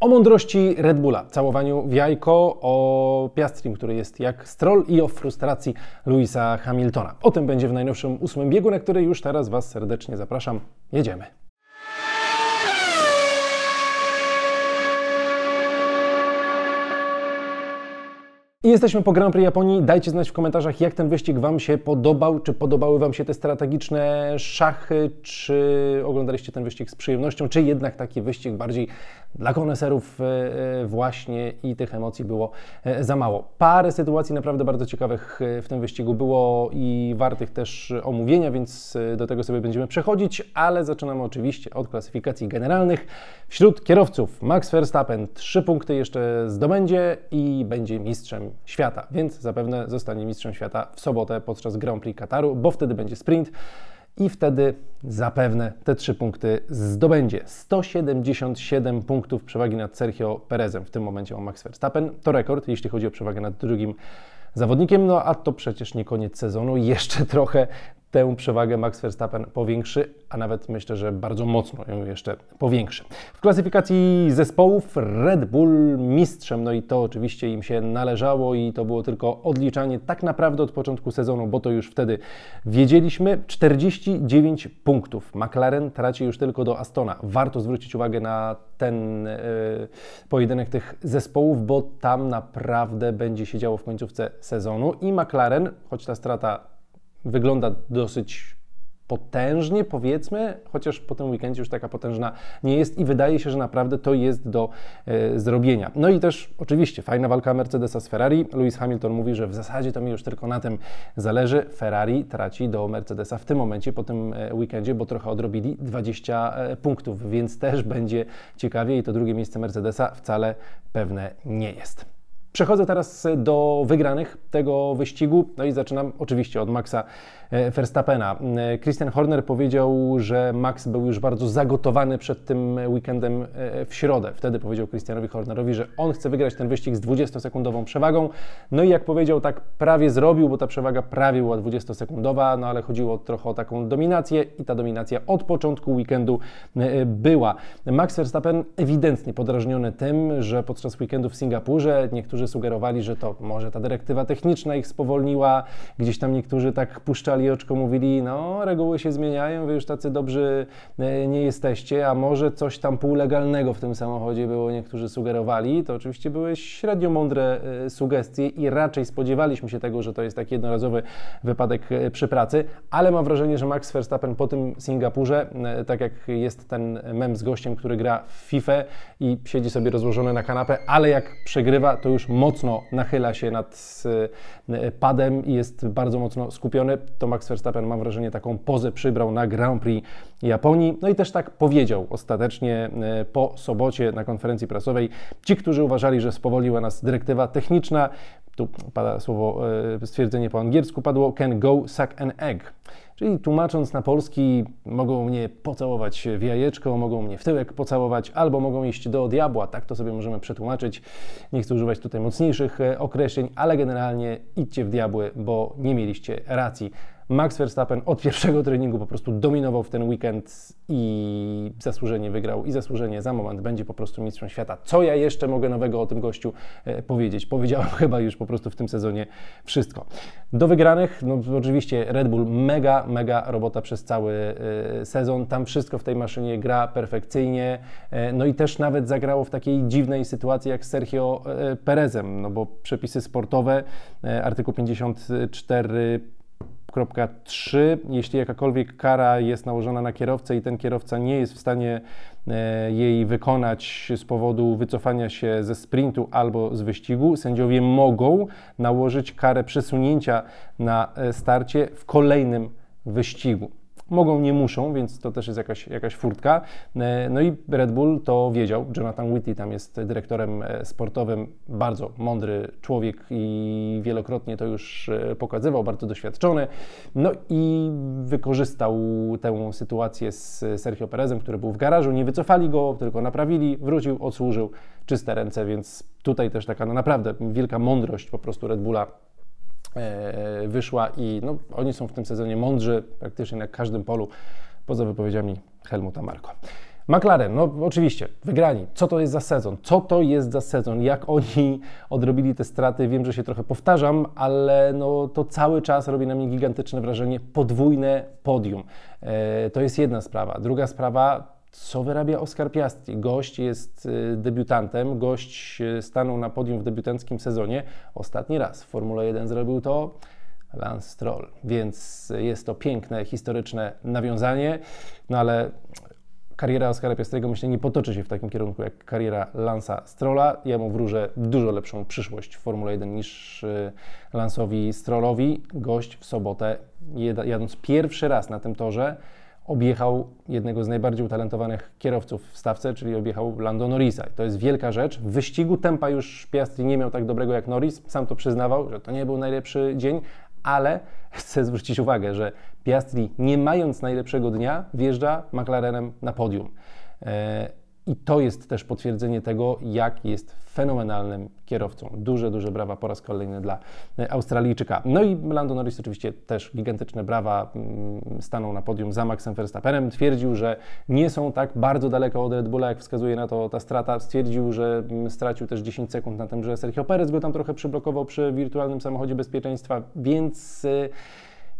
O mądrości Red Bulla, całowaniu w jajko, o Piastrim, który jest jak stroll i o frustracji Louisa Hamiltona. O tym będzie w najnowszym ósmym biegu, na który już teraz Was serdecznie zapraszam. Jedziemy. I jesteśmy po Grand Prix Japonii. Dajcie znać w komentarzach, jak ten wyścig Wam się podobał. Czy podobały Wam się te strategiczne szachy, czy oglądaliście ten wyścig z przyjemnością, czy jednak taki wyścig bardziej dla koneserów e, e, właśnie i tych emocji było e, za mało. Parę sytuacji naprawdę bardzo ciekawych w tym wyścigu było i wartych też omówienia, więc do tego sobie będziemy przechodzić, ale zaczynamy oczywiście od klasyfikacji generalnych. Wśród kierowców Max Verstappen trzy punkty jeszcze zdobędzie i będzie mistrzem świata, więc zapewne zostanie mistrzem świata w sobotę podczas Grand Prix Kataru, bo wtedy będzie sprint i wtedy zapewne te trzy punkty zdobędzie. 177 punktów przewagi nad Sergio Perezem w tym momencie ma Max Verstappen. To rekord, jeśli chodzi o przewagę nad drugim zawodnikiem, no a to przecież nie koniec sezonu, jeszcze trochę tę przewagę Max Verstappen powiększy, a nawet myślę, że bardzo mocno ją jeszcze powiększy. W klasyfikacji zespołów Red Bull mistrzem, no i to oczywiście im się należało i to było tylko odliczanie tak naprawdę od początku sezonu, bo to już wtedy wiedzieliśmy. 49 punktów. McLaren traci już tylko do Astona. Warto zwrócić uwagę na ten yy, pojedynek tych zespołów, bo tam naprawdę będzie się działo w końcówce sezonu i McLaren, choć ta strata wygląda dosyć potężnie, powiedzmy, chociaż po tym weekendzie już taka potężna nie jest i wydaje się, że naprawdę to jest do e, zrobienia. No i też oczywiście fajna walka Mercedesa z Ferrari. Lewis Hamilton mówi, że w zasadzie to mi już tylko na tym zależy. Ferrari traci do Mercedesa w tym momencie, po tym e, weekendzie, bo trochę odrobili 20 e, punktów, więc też będzie ciekawie i to drugie miejsce Mercedesa wcale pewne nie jest. Przechodzę teraz do wygranych tego wyścigu, no i zaczynam oczywiście od Maxa e, Verstappena. E, Christian Horner powiedział, że Max był już bardzo zagotowany przed tym weekendem e, w środę. Wtedy powiedział Christianowi Hornerowi, że on chce wygrać ten wyścig z 20-sekundową przewagą. No i jak powiedział, tak prawie zrobił, bo ta przewaga prawie była 20-sekundowa, no ale chodziło trochę o taką dominację i ta dominacja od początku weekendu była. Max Verstappen ewidentnie podrażniony tym, że podczas weekendu w Singapurze niektórzy niektórzy sugerowali, że to może ta dyrektywa techniczna ich spowolniła, gdzieś tam niektórzy tak puszczali oczko, mówili, no reguły się zmieniają, wy już tacy dobrzy e, nie jesteście, a może coś tam półlegalnego w tym samochodzie było, niektórzy sugerowali. To oczywiście były średnio mądre e, sugestie i raczej spodziewaliśmy się tego, że to jest taki jednorazowy wypadek e, przy pracy, ale mam wrażenie, że Max Verstappen po tym Singapurze, tak jak jest ten mem z gościem, który gra w FIFA i siedzi sobie rozłożony na kanapę, ale jak przegrywa, to już mocno nachyla się nad e, padem i jest bardzo mocno skupiony, to Max Verstappen, mam wrażenie, taką pozę przybrał na Grand Prix Japonii. No i też tak powiedział ostatecznie e, po sobocie na konferencji prasowej. Ci, którzy uważali, że spowoliła nas dyrektywa techniczna, tu pada słowo, e, stwierdzenie po angielsku, padło can go suck an egg. Czyli tłumacząc na polski, mogą mnie pocałować w jajeczko, mogą mnie w tyłek pocałować, albo mogą iść do diabła. Tak to sobie możemy przetłumaczyć. Nie chcę używać tutaj mocniejszych e, określeń, ale generalnie idźcie w diabły, bo nie mieliście racji. Max Verstappen od pierwszego treningu po prostu dominował w ten weekend i zasłużenie wygrał i zasłużenie za moment będzie po prostu mistrzem świata. Co ja jeszcze mogę nowego o tym gościu e, powiedzieć? Powiedziałem chyba już po prostu w tym sezonie wszystko. Do wygranych, no oczywiście Red Bull mega, mega robota przez cały e, sezon. Tam wszystko w tej maszynie gra perfekcyjnie. E, no i też nawet zagrało w takiej dziwnej sytuacji jak z Sergio Perezem, no bo przepisy sportowe, artykuł 54 3. Jeśli jakakolwiek kara jest nałożona na kierowcę i ten kierowca nie jest w stanie e, jej wykonać z powodu wycofania się ze sprintu albo z wyścigu, sędziowie mogą nałożyć karę przesunięcia na e, starcie w kolejnym wyścigu. Mogą, nie muszą, więc to też jest jakaś, jakaś furtka. E, no i Red Bull to wiedział. Jonathan Whitty tam jest dyrektorem e, sportowym, bardzo mądry człowiek i wielokrotnie to już e, pokazywał, bardzo doświadczony. No i wykorzystał tę sytuację z Sergio Perezem, który był w garażu. Nie wycofali go, tylko naprawili, wrócił, odsłużył czyste ręce, więc tutaj też taka no naprawdę wielka mądrość po prostu Red Bulla wyszła i no, oni są w tym sezonie mądrzy praktycznie na każdym polu, poza wypowiedziami Helmuta Marko. McLaren, no oczywiście, wygrani. Co to jest za sezon? Co to jest za sezon? Jak oni odrobili te straty? Wiem, że się trochę powtarzam, ale no, to cały czas robi na mnie gigantyczne wrażenie. Podwójne podium. E, to jest jedna sprawa. Druga sprawa, co wyrabia Oscar Piastri. Gość jest e, debiutantem, gość e, stanął na podium w debiutanckim sezonie. Ostatni raz w Formule 1 zrobił to Lance Stroll, więc jest to piękne, historyczne nawiązanie, no ale kariera Oskara Piastrego myślę nie potoczy się w takim kierunku jak kariera Lansa Strolla. Ja mu wróżę dużo lepszą przyszłość w Formule 1 niż y, Lansowi Strollowi. Gość w sobotę, jadąc pierwszy raz na tym torze, objechał jednego z najbardziej utalentowanych kierowców w stawce, czyli objechał Lando Norrisa. To jest wielka rzecz. W wyścigu tempa już Piastri nie miał tak dobrego jak Norris. Sam to przyznawał, że to nie był najlepszy dzień, ale chcę zwrócić uwagę, że Piastri, nie mając najlepszego dnia, wjeżdża McLarenem na podium. E, I to jest też potwierdzenie tego, jak jest fenomenalnym kierowcą. Duże, duże brawa po raz kolejny dla e, Australijczyka. No i Lando Norris oczywiście też gigantyczne brawa mm, stanął na podium za Maxem Verstappenem. Twierdził, że nie są tak bardzo daleko od Red Bulla, jak wskazuje na to ta strata. Stwierdził, że mm, stracił też 10 sekund na tym, że Sergio Perez go tam trochę przyblokował przy wirtualnym samochodzie bezpieczeństwa, więc e,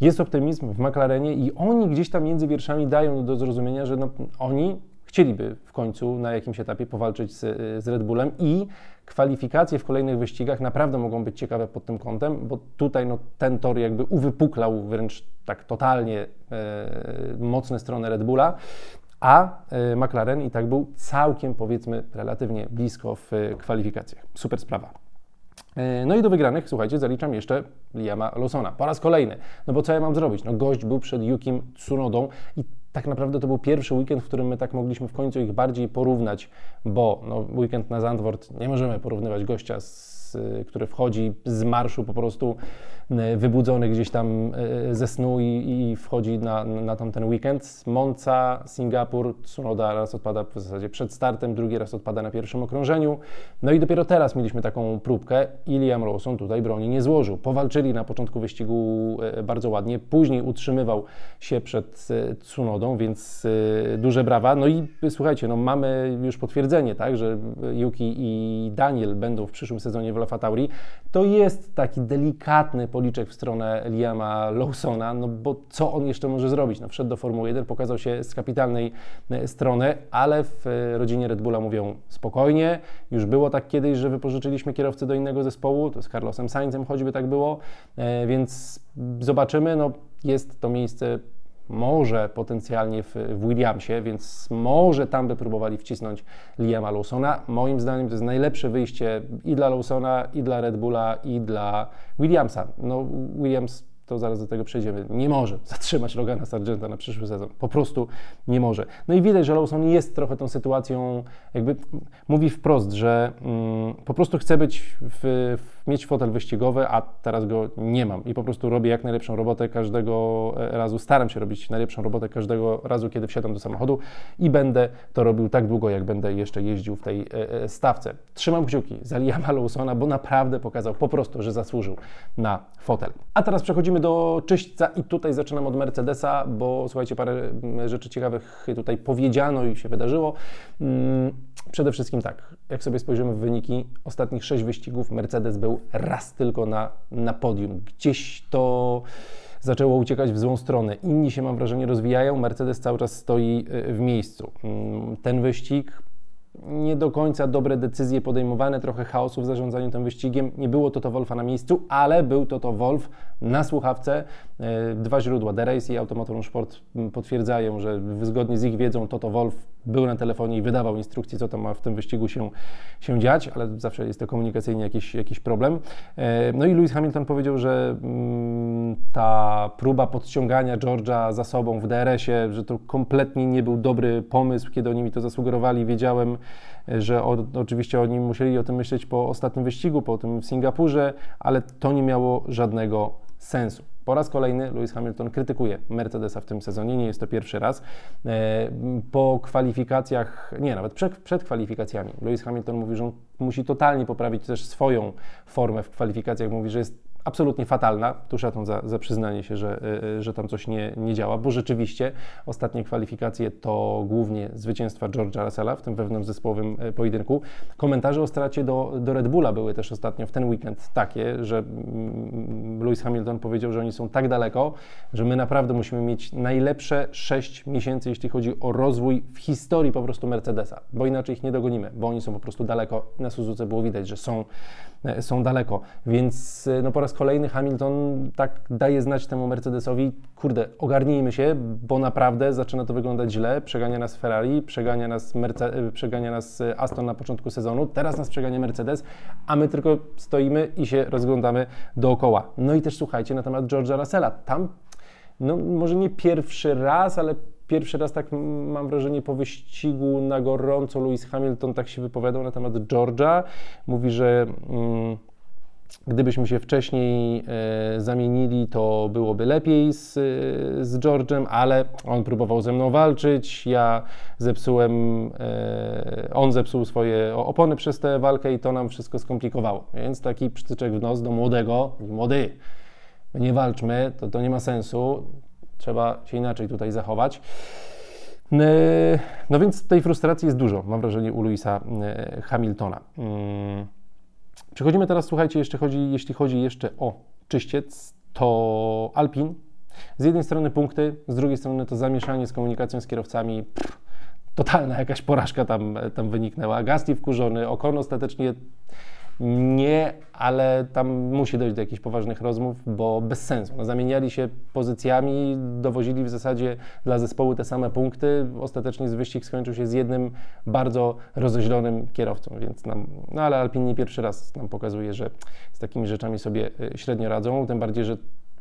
jest optymizm w McLarenie i oni gdzieś tam między wierszami dają do zrozumienia, że no, oni chcieliby w końcu na jakimś etapie powalczyć z, z Red Bullem i kwalifikacje w kolejnych wyścigach naprawdę mogą być ciekawe pod tym kątem, bo tutaj no, ten tor jakby uwypuklał wręcz tak totalnie e, mocne strony Red Bulla, a e, McLaren i tak był całkiem powiedzmy relatywnie blisko w e, kwalifikacjach. Super sprawa. E, no i do wygranych, słuchajcie, zaliczam jeszcze Liama Lawsona. Po raz kolejny. No bo co ja mam zrobić? No gość był przed Yukim Tsunodą i tak naprawdę to był pierwszy weekend, w którym my tak mogliśmy w końcu ich bardziej porównać, bo no, weekend na Zandvoort nie możemy porównywać gościa, z, który wchodzi z marszu po prostu E, wybudzony gdzieś tam e, ze snu i, i wchodzi na, na tam ten weekend. Monza, Singapur, Tsunoda raz odpada w zasadzie przed startem, drugi raz odpada na pierwszym okrążeniu. No i dopiero teraz mieliśmy taką próbkę i Liam Lawson tutaj broni nie złożył. Powalczyli na początku wyścigu bardzo ładnie, później utrzymywał się przed Tsunodą, więc duże brawa. No i słuchajcie, no mamy już potwierdzenie, tak, że Yuki i Daniel będą w przyszłym sezonie w LaFa Tauri. To jest taki delikatny policzek w stronę Liama Lawsona, no bo co on jeszcze może zrobić? No, wszedł do Formuły 1, pokazał się z kapitalnej e, strony, ale w e, rodzinie Red Bulla mówią spokojnie, już było tak kiedyś, że wypożyczyliśmy kierowcę do innego zespołu, to z Carlosem Sainzem choćby tak było, e, więc zobaczymy, no jest to miejsce może potencjalnie w, w, Williamsie, więc może tam by próbowali wcisnąć Liama Lawsona. Moim zdaniem to jest najlepsze wyjście i dla Lawsona, i dla Red Bulla, i dla Williamsa. No, Williams to zaraz do tego przejdziemy, nie może zatrzymać Logana Sargenta na przyszły sezon. Po prostu nie może. No i widać, że Lawson jest trochę tą sytuacją, jakby mówi wprost, że mm, po prostu chce być w, w, mieć fotel wyścigowy, a teraz go nie mam i po prostu robię jak najlepszą robotę każdego e, razu, staram się robić najlepszą robotę każdego razu, kiedy wsiadam do samochodu i będę to robił tak długo, jak będę jeszcze jeździł w tej e, e, stawce. Trzymam kciuki za Liama Lawsona, bo naprawdę pokazał po prostu, że zasłużył na fotel. A teraz przechodzimy do czyśćca i tutaj zaczynam od Mercedesa, bo słuchajcie, parę mm, rzeczy ciekawych tutaj powiedziano i się wydarzyło. Mm, przede wszystkim tak, jak sobie spojrzymy w wyniki ostatnich sześć wyścigów, Mercedes był raz tylko na, na podium. Gdzieś to zaczęło uciekać w złą stronę. Inni się, mam wrażenie, rozwijają, Mercedes cały czas stoi y, w miejscu. Mm, ten wyścig nie do końca dobre decyzje podejmowane, trochę chaosu w zarządzaniu tym wyścigiem. Nie było to to Wolfa na miejscu, ale był to to Wolf na słuchawce. E, dwa źródła, The Race i Automotor Sport potwierdzają, że zgodnie z ich wiedzą Toto Wolf był na telefonie i wydawał instrukcje, co tam ma w tym wyścigu się, się dziać, ale zawsze jest to komunikacyjnie jakiś, jakiś problem. E, no i Lewis Hamilton powiedział, że mm, ta próba podciągania George'a za sobą w DRS-ie, że to kompletnie nie był dobry pomysł, kiedy oni mi to zasugerowali. Wiedziałem, że o, oczywiście oni musieli o tym myśleć po ostatnim wyścigu, po tym w Singapurze, ale to nie miało żadnego sensu. Po raz kolejny Lewis Hamilton krytykuje Mercedesa w tym sezonie, nie jest to pierwszy raz. E, po kwalifikacjach, nie, nawet przed, przed kwalifikacjami, Lewis Hamilton mówi, że on musi totalnie poprawić też swoją formę w kwalifikacjach. Mówi, że jest absolutnie fatalna. Tu szacun za, za przyznanie się, że, że tam coś nie, nie działa, bo rzeczywiście ostatnie kwalifikacje to głównie zwycięstwa George'a Russella w tym wewnątrzzespołowym pojedynku. Komentarze o stracie do, do Red Bulla były też ostatnio w ten weekend takie, że mm, Lewis Hamilton powiedział, że oni są tak daleko, że my naprawdę musimy mieć najlepsze 6 miesięcy, jeśli chodzi o rozwój w historii po prostu Mercedesa, bo inaczej ich nie dogonimy, bo oni są po prostu daleko. Na Suzuce było widać, że są, e, są daleko, więc e, no po raz kolejny Hamilton tak daje znać temu Mercedesowi, kurde, ogarnijmy się, bo naprawdę zaczyna to wyglądać źle, przegania nas Ferrari, przegania nas, Merce e, przegania nas Aston na początku sezonu, teraz nas przegania Mercedes, a my tylko stoimy i się rozglądamy dookoła. No i też słuchajcie na temat George'a Russella, tam no może nie pierwszy raz, ale pierwszy raz tak mam wrażenie po wyścigu na gorąco Lewis Hamilton tak się wypowiadał na temat George'a. Mówi, że mm, gdybyśmy się wcześniej e, zamienili, to byłoby lepiej z, z George'em, ale on próbował ze mną walczyć, ja zepsułem, e, on zepsuł swoje opony przez tę walkę i to nam wszystko skomplikowało. Więc taki przytyczek w nos do młodego, młody, nie walczmy, to, to nie ma sensu, trzeba się inaczej tutaj zachować. E, no więc tej frustracji jest dużo, mam wrażenie, u Louisa e, Hamiltona. Mm. Przechodzimy teraz, słuchajcie, jeszcze chodzi, jeśli chodzi jeszcze o czyściec, to Alpin. Z jednej strony punkty, z drugiej strony to zamieszanie z komunikacją z kierowcami. Pff, totalna jakaś porażka tam, tam wyniknęła. Gasly wkurzony, Okon ostatecznie nie, ale tam musi dojść do jakichś poważnych rozmów, bo bez sensu. No, zamieniali się pozycjami, dowozili w zasadzie dla zespołu te same punkty. Ostatecznie z wyścig skończył się z jednym bardzo rozeźlonym kierowcą, więc nam, no ale Alpine nie pierwszy raz nam pokazuje, że z takimi rzeczami sobie y, średnio radzą, tym bardziej, że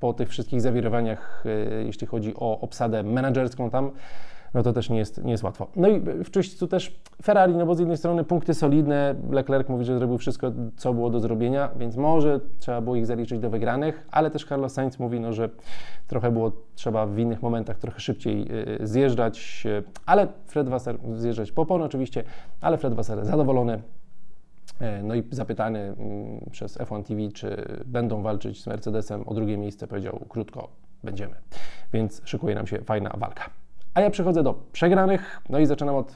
po tych wszystkich zawirowaniach, y, jeśli chodzi o obsadę menedżerską tam, no to też nie jest, nie jest łatwo. No i w czyśćcu też Ferrari, no bo z jednej strony punkty solidne, Leclerc mówi, że zrobił wszystko, co było do zrobienia, więc może trzeba było ich zaliczyć do wygranych, ale też Carlos Sainz mówi, no, że trochę było trzeba w innych momentach trochę szybciej y, zjeżdżać, y, ale Fred Wasser zjeżdżać po opon oczywiście, ale Fred Wasser zadowolony, no i zapytany mm, przez F1 TV, czy będą walczyć z Mercedesem o drugie miejsce, powiedział krótko, będziemy. Więc szykuje nam się fajna walka. Ja przechodzę do przegranych, no i zaczynam od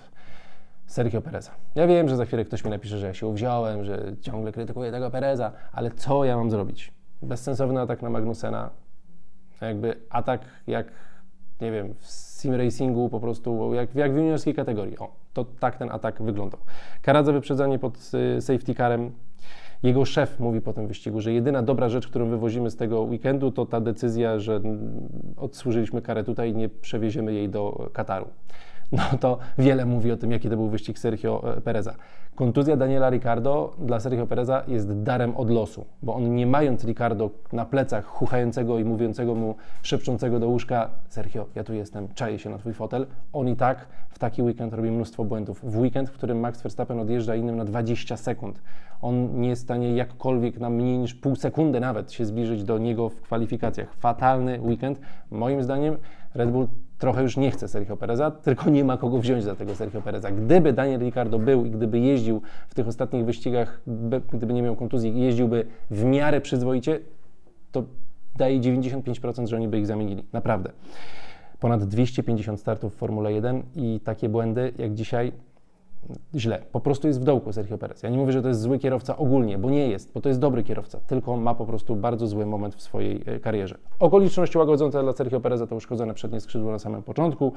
Sergio Pereza. Ja wiem, że za chwilę ktoś mi napisze, że ja się uwziąłem, że ciągle krytykuję tego Pereza, ale co ja mam zrobić? Bezsensowny atak na Magnusena, jakby atak jak, nie wiem, w sim racingu po prostu, jak, jak w juniorskiej kategorii. O, to tak ten atak wyglądał. Kara za wyprzedzanie pod y, safety carem jego szef mówi po tym wyścigu, że jedyna dobra rzecz, którą wywozimy z tego weekendu, to ta decyzja, że odsłużyliśmy karę tutaj i nie przewieziemy jej do Kataru no to wiele mówi o tym, jaki to był wyścig Sergio e, Pereza. Kontuzja Daniela Ricardo dla Sergio Pereza jest darem od losu, bo on nie mając Ricardo na plecach, chuchającego i mówiącego mu, szepczącego do łóżka, Sergio, ja tu jestem, czaję się na twój fotel, on i tak w taki weekend robi mnóstwo błędów. W weekend, w którym Max Verstappen odjeżdża innym na 20 sekund, on nie jest w stanie jakkolwiek na mniej niż pół sekundy nawet się zbliżyć do niego w kwalifikacjach. Fatalny weekend. Moim zdaniem Red Bull trochę już nie chce Sergio Pereza, tylko nie ma kogo wziąć za tego Sergio Pereza. Gdyby Daniel Ricciardo był i gdyby jeździł w tych ostatnich wyścigach, gdyby nie miał kontuzji, jeździłby w miarę przyzwoicie, to daje 95%, że oni by ich zamienili. Naprawdę. Ponad 250 startów w Formule 1 i takie błędy jak dzisiaj źle. Po prostu jest w dołku Sergio Perez. Ja nie mówię, że to jest zły kierowca ogólnie, bo nie jest, bo to jest dobry kierowca, tylko ma po prostu bardzo zły moment w swojej e, karierze. Okoliczności łagodzące dla Sergio Pereza to uszkodzone przednie skrzydło na samym początku.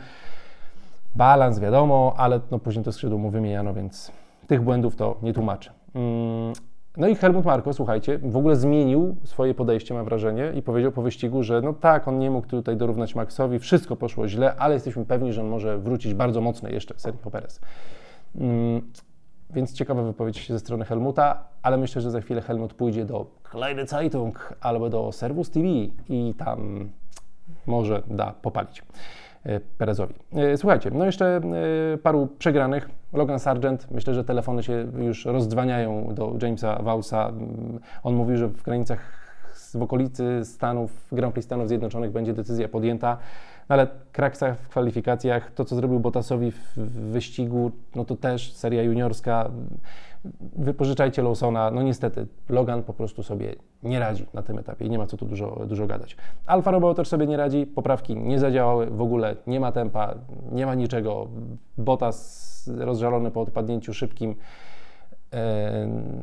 Balans wiadomo, ale no później to skrzydło mu wymieniano, więc tych błędów to nie tłumaczy. Mm, no i Helmut Marko, słuchajcie, w ogóle zmienił swoje podejście, mam wrażenie, i powiedział po wyścigu, że no tak, on nie mógł tutaj dorównać Maxowi, wszystko poszło źle, ale jesteśmy pewni, że on może wrócić bardzo mocno jeszcze, Sergio Perez. Mm, więc ciekawa wypowiedź ze strony Helmuta, ale myślę, że za chwilę Helmut pójdzie do Kleine Zeitung albo do Servus TV i tam może da popalić e, Perezowi. E, słuchajcie, no jeszcze e, paru przegranych. Logan Sargent, myślę, że telefony się już rozdzwaniają do Jamesa Vausa. Mm, on mówił, że w granicach w okolicy Stanów, Grand Prix Stanów Zjednoczonych będzie decyzja podjęta. No ale Kraksa w kwalifikacjach, to co zrobił Botasowi w wyścigu, no to też seria juniorska. wypożyczajcie Lawsona. No niestety, Logan po prostu sobie nie radzi na tym etapie i nie ma co tu dużo, dużo gadać. Alfa Romeo też sobie nie radzi, poprawki nie zadziałały, w ogóle nie ma tempa, nie ma niczego. Bottas rozżalony po odpadnięciu szybkim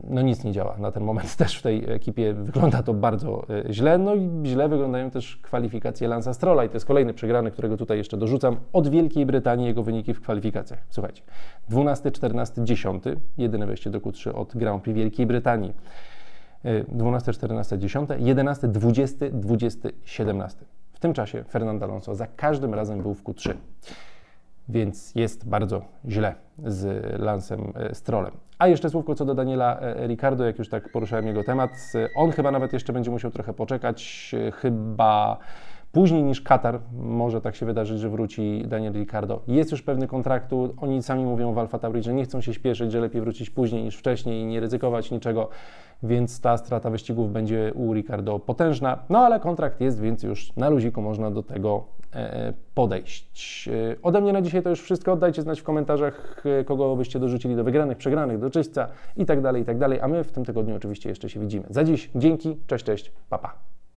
no nic nie działa na ten moment też w tej ekipie. Wygląda to bardzo e, źle. No i źle wyglądają też kwalifikacje Lansa Strolla i to jest kolejny przegrany, którego tutaj jeszcze dorzucam. Od Wielkiej Brytanii jego wyniki w kwalifikacjach. Słuchajcie, 12, 14, 10, jedyne wejście do Q3 od Grand Prix Wielkiej Brytanii. 12, 14, 10, 11, 20, 20, 17. W tym czasie Fernando Alonso za każdym razem był w Q3 więc jest bardzo źle z Lansem e, Strollem. A jeszcze słówko co do Daniela e, Ricardo, jak już tak poruszałem jego temat. On chyba nawet jeszcze będzie musiał trochę poczekać, e, chyba później niż Katar. Może tak się wydarzyć, że wróci Daniel Ricardo. Jest już pewny kontraktu. Oni sami mówią w Alfa Tauri, że nie chcą się śpieszyć, że lepiej wrócić później niż wcześniej i nie ryzykować niczego więc ta strata wyścigów będzie u Ricardo potężna. No ale kontrakt jest, więc już na luziku można do tego e, podejść. E, ode mnie na dzisiaj to już wszystko. Dajcie znać w komentarzach, e, kogo byście dorzucili do wygranych, przegranych, do czyśćca i tak dalej, i tak dalej. A my w tym tygodniu oczywiście jeszcze się widzimy. Za dziś dzięki, cześć, cześć, papa. Pa.